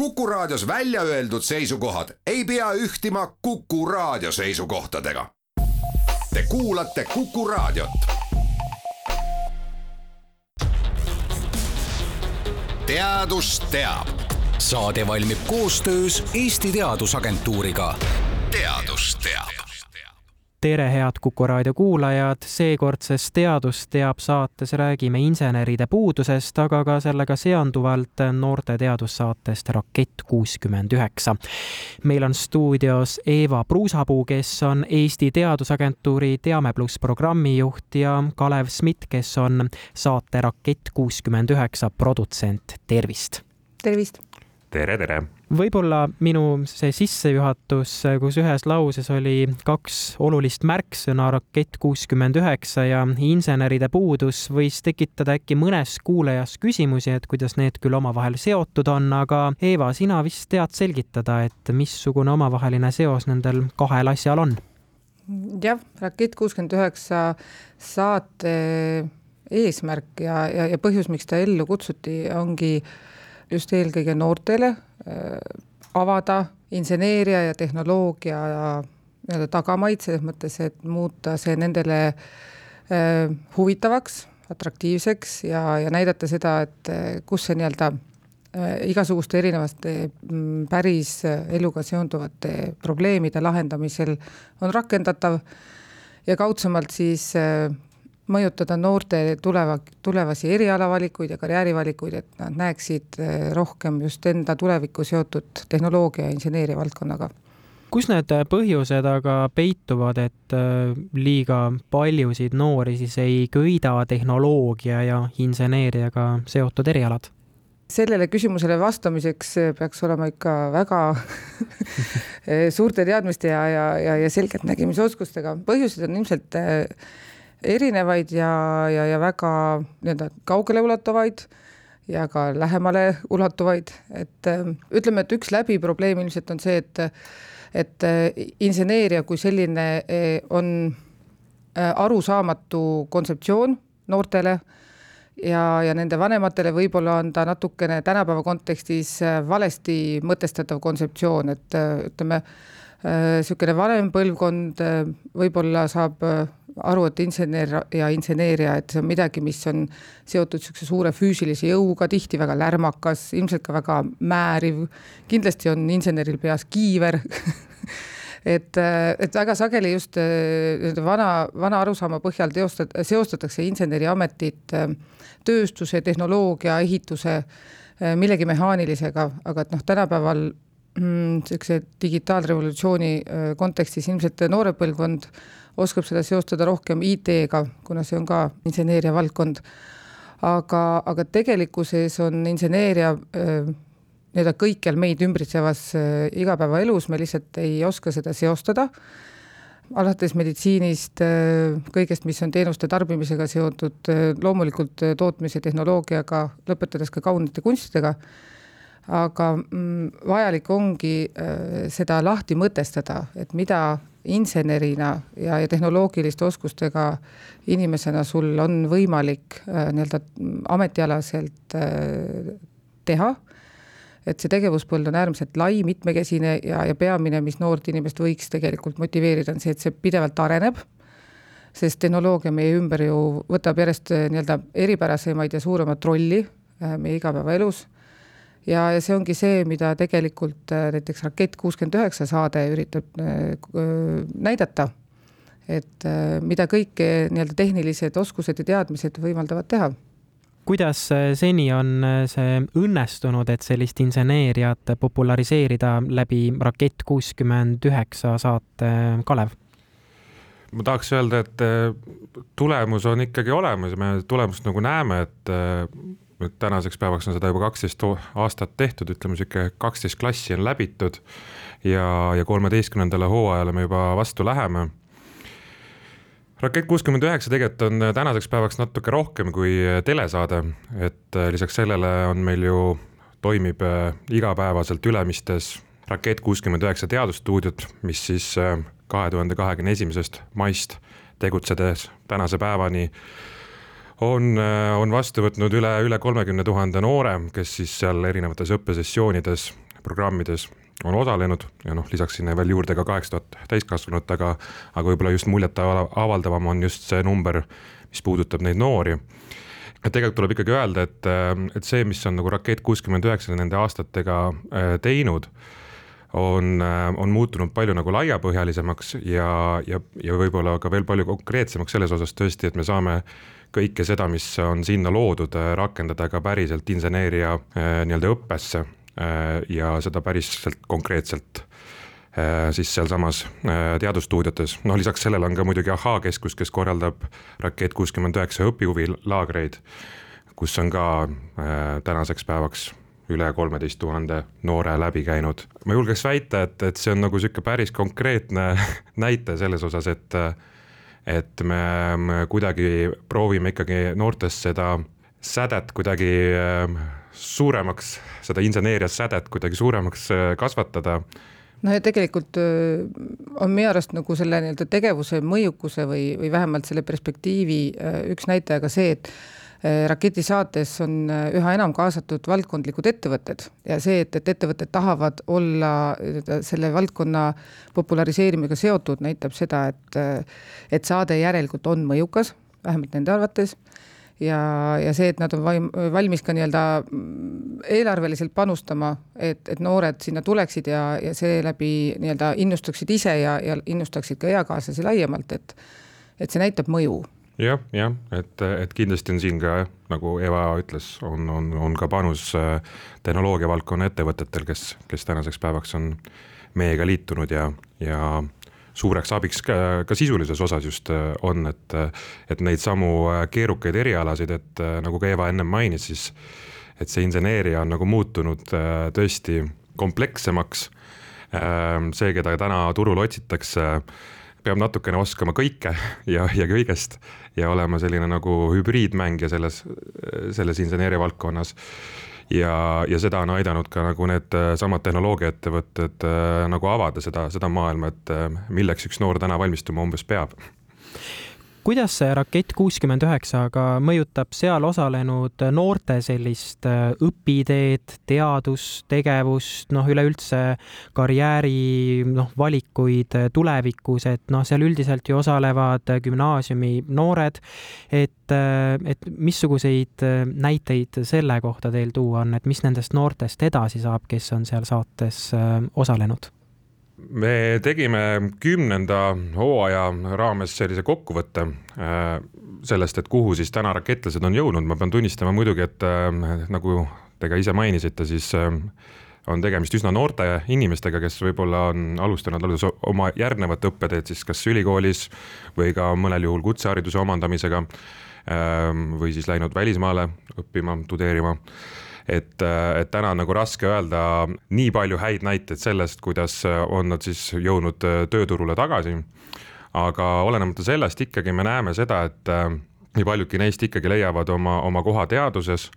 Kuku Raadios välja öeldud seisukohad ei pea ühtima Kuku Raadio seisukohtadega. Te kuulate Kuku Raadiot. teadus teab. saade valmib koostöös Eesti Teadusagentuuriga. teadus teab tere, head Kuku raadio kuulajad, seekordses Teadus teab saates räägime inseneride puudusest, aga ka sellega seonduvalt noorte teadussaatest Rakett kuuskümmend üheksa. meil on stuudios Eeva Pruusapuu, kes on Eesti Teadusagentuuri Teame pluss programmijuht ja Kalev Smit, kes on saate Rakett kuuskümmend üheksa produtsent, tervist! tervist! Tere, tere! võib-olla minu see sissejuhatus, kus ühes lauses oli kaks olulist märksõna, rakett kuuskümmend üheksa ja inseneride puudus, võis tekitada äkki mõnes kuulajas küsimusi, et kuidas need küll omavahel seotud on, aga Eeva, sina vist tead selgitada, et missugune omavaheline seos nendel kahel asjal on? jah, rakett kuuskümmend üheksa saate eesmärk ja, ja, ja põhjus, miks ta ellu kutsuti, ongi just eelkõige noortele äh, avada inseneeria ja tehnoloogia nii-öelda tagamaid, selles mõttes, et muuta see nendele äh, huvitavaks, atraktiivseks ja, ja näidata seda, et äh, kus see nii-öelda igasuguste erinevate mm, päris eluga seonduvate probleemide lahendamisel on rakendatav. Ja kaudsemalt siis mõjutada noorte tuleva, tulevasi erialavalikuid ja karjäärivalikuid, et nad näeksid eh, rohkem just enda tulevikku seotud tehnoloogia ja inseneeria valdkonnaga kus need põhjused aga peituvad, et eh, liiga paljusid noori siis ei köida tehnoloogia ja inseneeriaga seotud erialad? sellele küsimusele vastamiseks peaks olema ikka väga suurte teadmiste ja, ja, ja, ja selgeltnägimisoskustega. põhjused on ilmselt erinevaid ja, ja, ja väga nii-öelda kaugeleulatuvaid ja ka lähemale ulatuvaid, et äh, ütleme, et üks läbiprobleem ilmselt on see, et et äh, inseneeria kui selline äh, on arusaamatu kontseptsioon noortele ja, ja nende vanematele. Võib-olla on ta natukene tänapäeva kontekstis valesti mõtestatav kontseptsioon, et ütleme, niisugune vanem põlvkond võib-olla saab aru, et insener ja inseneeria, et see on midagi, mis on seotud niisuguse suure füüsilise jõuga, tihti väga lärmakas, ilmselt ka väga määriv, kindlasti on inseneril peas kiiver. Et, et väga sageli just nii-öelda vana, vana arusaama põhjal teostad, seostatakse inseneriametit tööstuse, tehnoloogia, ehituse, millegi mehaanilisega, aga et noh, tänapäeval niisuguse mm, digitaalrevolutsiooni kontekstis ilmselt noorem põlvkond oskab seda seostada rohkem IT-ga, kuna see on ka inseneeria valdkond. aga, aga tegelikkuses on inseneeria nii-öelda kõikjal meid ümbritsevas igapäevaelus, me lihtsalt ei oska seda seostada, alates meditsiinist, kõigest, mis on teenuste tarbimisega seotud, loomulikult tootmise tehnoloogiaga, lõpetades ka kaunite kunstidega aga mm, vajalik ongi äh, seda lahti mõtestada, et mida insenerina ja, ja tehnoloogiliste oskustega inimesena sul on võimalik äh, nii-öelda ametialaselt äh, teha, et see tegevuspõld on äärmiselt lai, mitmekesine ja, ja peamine, mis noort inimest võiks tegelikult motiveerida, on see, et see pidevalt areneb, sest tehnoloogia meie ümber ju võtab järjest nii-öelda eripärasemaid ja suuremat rolli meie igapäevaelus ja, ja see ongi see, mida tegelikult äh, näiteks Rakett kuuskümmend üheksa saade üritab äh, näidata, et äh, mida kõike nii-öelda tehnilised oskused ja teadmised võimaldavad teha kuidas seni on see õnnestunud, et sellist inseneeriat populariseerida läbi Rakett kuuskümmend üheksa saate, Kalev? ma tahaks öelda, et tulemus on ikkagi olemas ja me tulemust nagu näeme, et nüüd tänaseks päevaks on seda juba kaksteist aastat tehtud, ütleme sihuke kaksteist klassi on läbitud ja, ja kolmeteistkümnendale hooajale me juba vastu läheme. rakett kuuskümmend üheksa tegelikult on tänaseks päevaks natuke rohkem kui telesaade, et lisaks sellele on meil ju, toimib äh, igapäevaselt Ülemistes Rakett kuuskümmend üheksa teadusstuudiot, mis siis äh, kahe tuhande kahekümne esimesest maist tegutsedes tänase päevani on, äh, on vastu võtnud üle, üle kolmekümne tuhande noore, kes siis seal erinevates õppesessioonides programmides on osalenud ja noh, lisaks sinna veel juurde ka kaheksa tuhat täiskasvanut, aga, aga võib-olla just muljetavaldavam on just see number, mis puudutab neid noori. et tegelikult tuleb ikkagi öelda, et, et see, mis on nagu Rakett kuuskümmend üheksa nende aastatega äh, teinud, on, äh, on muutunud palju nagu laiapõhjalisemaks ja, ja, ja võib-olla ka veel palju konkreetsemaks selles osas tõesti, et me saame kõike seda, mis on sinna loodud, äh, rakendada ka päriselt inseneeria nii-öelda õppesse ja seda päriselt konkreetselt siis sealsamas teadusstuudiotes, noh lisaks sellele on ka muidugi Ahhaa keskus, kes korraldab Rakett kuuskümmend üheksa õpihuvilaagreid, kus on ka tänaseks päevaks üle kolmeteist tuhande noore läbi käinud. ma julgeks väita, et, et see on nagu sihuke päris konkreetne näite selles osas, et et me, me kuidagi proovime ikkagi noortes seda sädet kuidagi äh, suuremaks, seda inseneeria sädet kuidagi suuremaks äh, kasvatada. No ja tegelikult äh, on minu arust nagu selle nii-öelda tegevuse mõjukuse või, või vähemalt selle perspektiivi üks näitaja ka see, et Äh, raketi saates on äh, üha enam kaasatud valdkondlikud ettevõtted ja see, et, et ettevõtted tahavad olla äh, selle valdkonna populariseerimisega seotud, näitab seda, et, et saade järelikult on mõjukas, vähemalt nende arvates. Ja, ja see, et nad on vaim, valmis ka nii-öelda mm, eelarveliselt panustama, et, et noored sinna tuleksid ja, ja seeläbi nii-öelda innustaksid ise ja, ja innustaksid ka eakaaslasi laiemalt, et et see näitab mõju jah, jah, et, et kindlasti on siin ka nagu Eva ütles, on, on, on ka panus äh, tehnoloogia valdkonna ettevõtetel, kes, kes tänaseks päevaks on meiega liitunud ja, ja suureks abiks ka, ka sisulises osas just äh, on, et, et neid samu äh, keerukaid erialasid, et nagu ka Eva ennem mainis, siis et see inseneeria on nagu muutunud tõesti komplekssemaks. see, keda täna turul otsitakse peab natukene oskama kõike ja, ja kõigest ja olema selline nagu hübriidmängija selles, selles inseneeria valdkonnas. ja, ja seda on aidanud ka nagu needsamad tehnoloogiaettevõtted äh, nagu avada seda, seda maailma, et äh, milleks üks noor täna valmistuma umbes peab kuidas see Rakett kuuskümmend üheksa aga mõjutab seal osalenud noorte sellist äh, õpiteed, teadustegevust, noh, üleüldse karjääri noh, valikuid tulevikus, et noh, seal üldiselt ju osalevad gümnaasiumi noored, et, äh, et missuguseid äh, näiteid selle kohta teil tuua on, et mis nendest noortest edasi saab, kes on seal saates osalenud? Me tegime kümnenda hooaja raames sellise kokkuvõtte äh, sellest, et kuhu siis täna rakettlased on jõudnud, ma pean tunnistama muidugi, et äh, nagu te ka ise mainisite, siis äh, on tegemist üsna noorte inimestega, kes võib-olla on alustanud alles oma järgnevat õppeteed siis kas ülikoolis või ka mõnel juhul kutsehariduse omandamisega või siis läinud välismaale õppima, tudeerima et, et täna on nagu raske öelda nii palju häid näiteid sellest, kuidas on nad siis jõudnud äh, tööturule tagasi. aga olenemata sellest ikkagi me näeme seda, et äh, nii paljudki neist ikkagi leiavad oma, oma koha teaduses.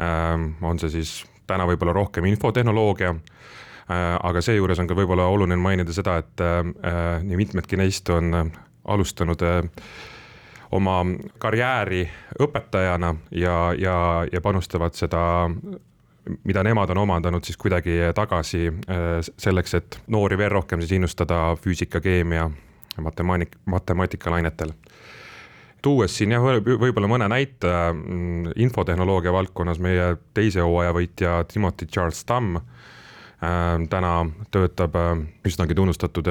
Ähm, on see siis täna võib-olla rohkem infotehnoloogia äh, aga seejuures on ka võib-olla oluline mainida seda, et nii mitmedki neist on alustanud oma karjääri õpetajana ja, ja, ja panustavad seda mida nemad on omandanud siis kuidagi tagasi äh, selleks, et noori veel rohkem siis innustada füüsika, keemia, matemaatik, matemaatikalainetele tuues siin jah, võib-olla mõne näite mm, infotehnoloogia valdkonnas meie teise hooaja võitja Timothy Charles Tamm äh, täna töötab äh, üsnagi tunnustatud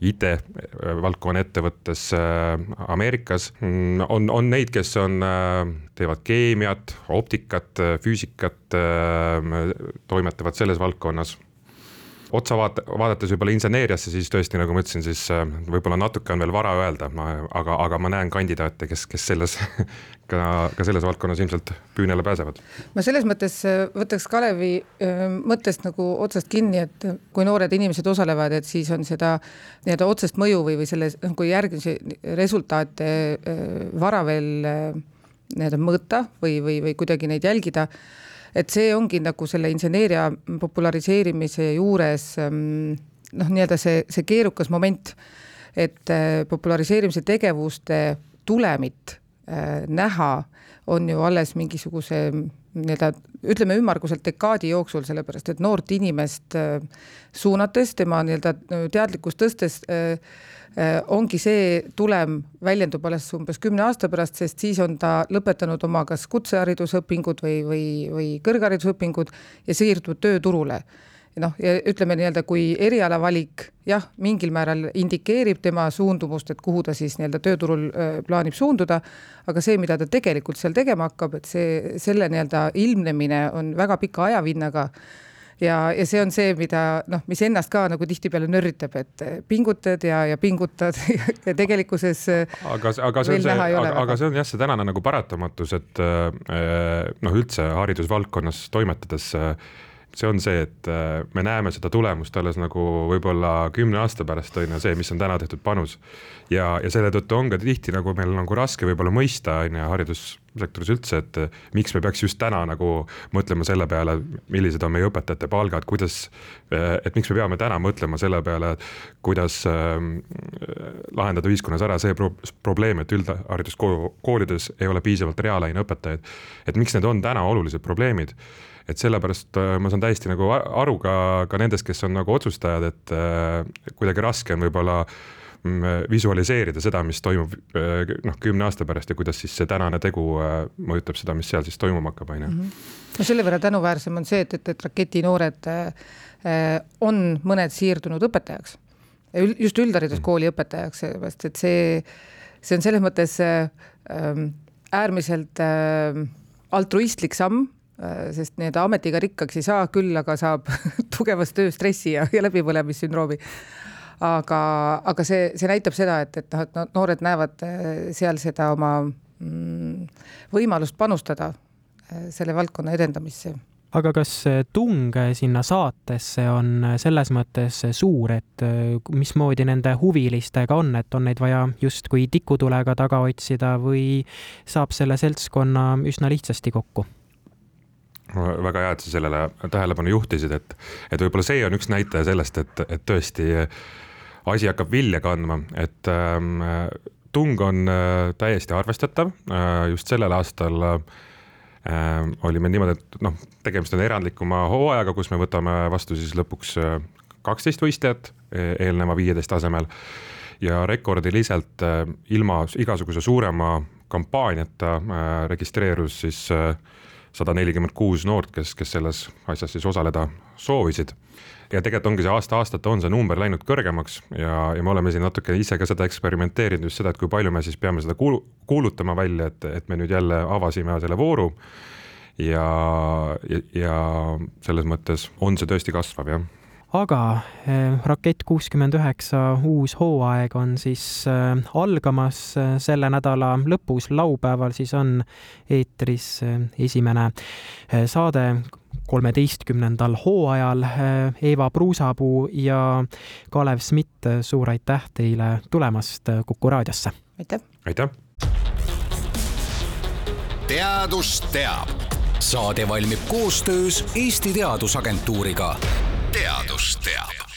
IT-valdkonna ettevõttes äh, Ameerikas. Mm, on, on neid, kes on, äh, teevad keemiat, optikat, füüsikat, toimetavad selles valdkonnas otsa vaata, vaadates võib-olla inseneeriasse, siis tõesti, nagu ma ütlesin, siis äh, võib-olla natuke on veel vara öelda, aga, aga ma näen kandidaate, kes, kes selles ka, ka selles valdkonnas ilmselt püünele pääsevad. ma selles mõttes äh, võtaks Kalevi äh, mõttest nagu otsast kinni, et kui noored inimesed osalevad, et siis on seda nii-öelda otsest mõju või, või selle nagu järgmise resultaate vara veel nii-öelda mõõta või, või, või kuidagi neid jälgida et see ongi nagu selle inseneeria populariseerimise juures ähm, noh, nii-öelda see, see keerukas moment, et äh, populariseerimise tegevuste tulemit äh, näha on ju alles mingisuguse nii-öelda ütleme ümmarguselt dekaadi jooksul, sellepärast et noort inimest suunates, tema nii-öelda teadlikkust tõstes ongi see tulem väljendub alles umbes kümne aasta pärast, sest siis on ta lõpetanud oma kas kutseharidusõpingud või, või, või kõrgharidusõpingud ja siirdunud tööturule. Noh, ja ütleme nii-öelda, kui erialavalik jah, mingil määral indikeerib tema suundumust, et kuhu ta siis nii-öelda tööturul äh, plaanib suunduda, aga see, mida ta tegelikult seal tegema hakkab, et see, selle nii-öelda ilmnemine on väga pika ajavinnaga ja, ja see on see, mida noh, mis ennast ka nagu tihtipeale nörritab, et pingutad ja, ja pingutad ja tegelikkuses. aga, aga see on see, aga, aga see on jah, see tänane nagu paratamatus, et noh, üldse haridusvaldkonnas toimetades see on see, et me näeme seda tulemust alles nagu võib-olla kümne aasta pärast on ju see, mis on täna tehtud panus. ja, ja selle tõttu on ka tihti nagu meil nagu raske võib-olla mõista on ju haridussektoris üldse, et äh, miks me peaks just täna nagu mõtlema selle peale, millised on meie õpetajate palgad, kuidas. Äh, et miks me peame täna mõtlema selle peale, kuidas äh, lahendada ühiskonnas ära see pro probleem, et üldhariduskoolides ei ole piisavalt reaalaineõpetajaid. et miks need on täna olulised probleemid et sellepärast äh, ma saan täiesti nagu aru ka, ka nendest, kes on nagu otsustajad, et äh, kuidagi raske on võib-olla mm, visualiseerida seda, mis toimub äh, noh, kümne aasta pärast ja kuidas siis see tänane tegu mõjutab seda, mis seal siis toimuma hakkab, on ju. Mhm. no selle võrra tänuväärsem on see, et, et, et raketinoored on mõned siirdunud õpetajaks, just üldhariduskooli õpetajaks, sellepärast et see, see on selles mõttes ähm, äärmiselt altruistlik samm Äh, sest nii-öelda ametiga rikkaks ei saa, küll aga saab tugevast tööstressi ja, ja läbipõlemissündroomi. Aga, aga see, see näitab seda, et, et noh, et noored näevad äh, seal seda oma mm, võimalust panustada äh, selle valdkonna edendamisse aga kas tung sinna saatesse on selles mõttes suur, et mismoodi nende huvilistega on, et on neid vaja justkui tikutulega taga otsida või saab selle seltskonna üsna lihtsasti kokku? Väga hea, et sa sellele tähelepanu juhtisid, et, et võib-olla see on üks näitaja sellest, et, et tõesti asi hakkab vilja kandma, et ähm, tung on äh, täiesti arvestatav äh,, just sellel aastal äh, oli meil niimoodi, et noh, tegemist on erandlikuma hooajaga, kus me võtame vastu siis lõpuks kaksteist võistlejat eelneva viieteist asemel ja rekordiliselt ilma igasuguse suurema kampaaniata registreerus siis äh, sada nelikümmend kuus noort, kes, kes selles asjas siis osaleda soovisid. ja tegelikult ongi see aasta-aastalt on see number läinud kõrgemaks ja, ja me oleme siin natuke ise ka seda eksperimenteerinud just seda, et kui palju me siis peame seda kuulu-, kuulutama välja, et, et me nüüd jälle avasime selle vooru. ja, ja, ja selles mõttes on see tõesti kasvav, jah aga eh, Rakett kuuskümmend üheksa uus hooaeg on siis eh, algamas eh, selle nädala lõpus, laupäeval siis on eetris esimene saade kolmeteistkümnendal hooajal. Eeva Pruusapuu ja Kalev Smit, suur aitäh teile tulemast Kuku raadiosse! aitäh! aitäh! teadus teab. saade valmib koostöös Eesti Teadusagentuuriga teadus teab